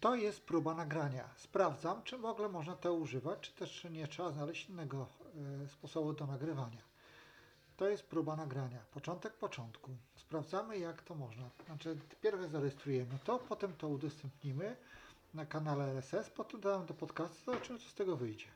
To jest próba nagrania. Sprawdzam, czy w ogóle można to używać, czy też nie trzeba znaleźć innego e, sposobu do nagrywania. To jest próba nagrania. Początek początku. Sprawdzamy, jak to można. Znaczy, pierw zarejestrujemy to, potem to udostępnimy na kanale RSS, potem damy do podcastu, zobaczymy, co z tego wyjdzie.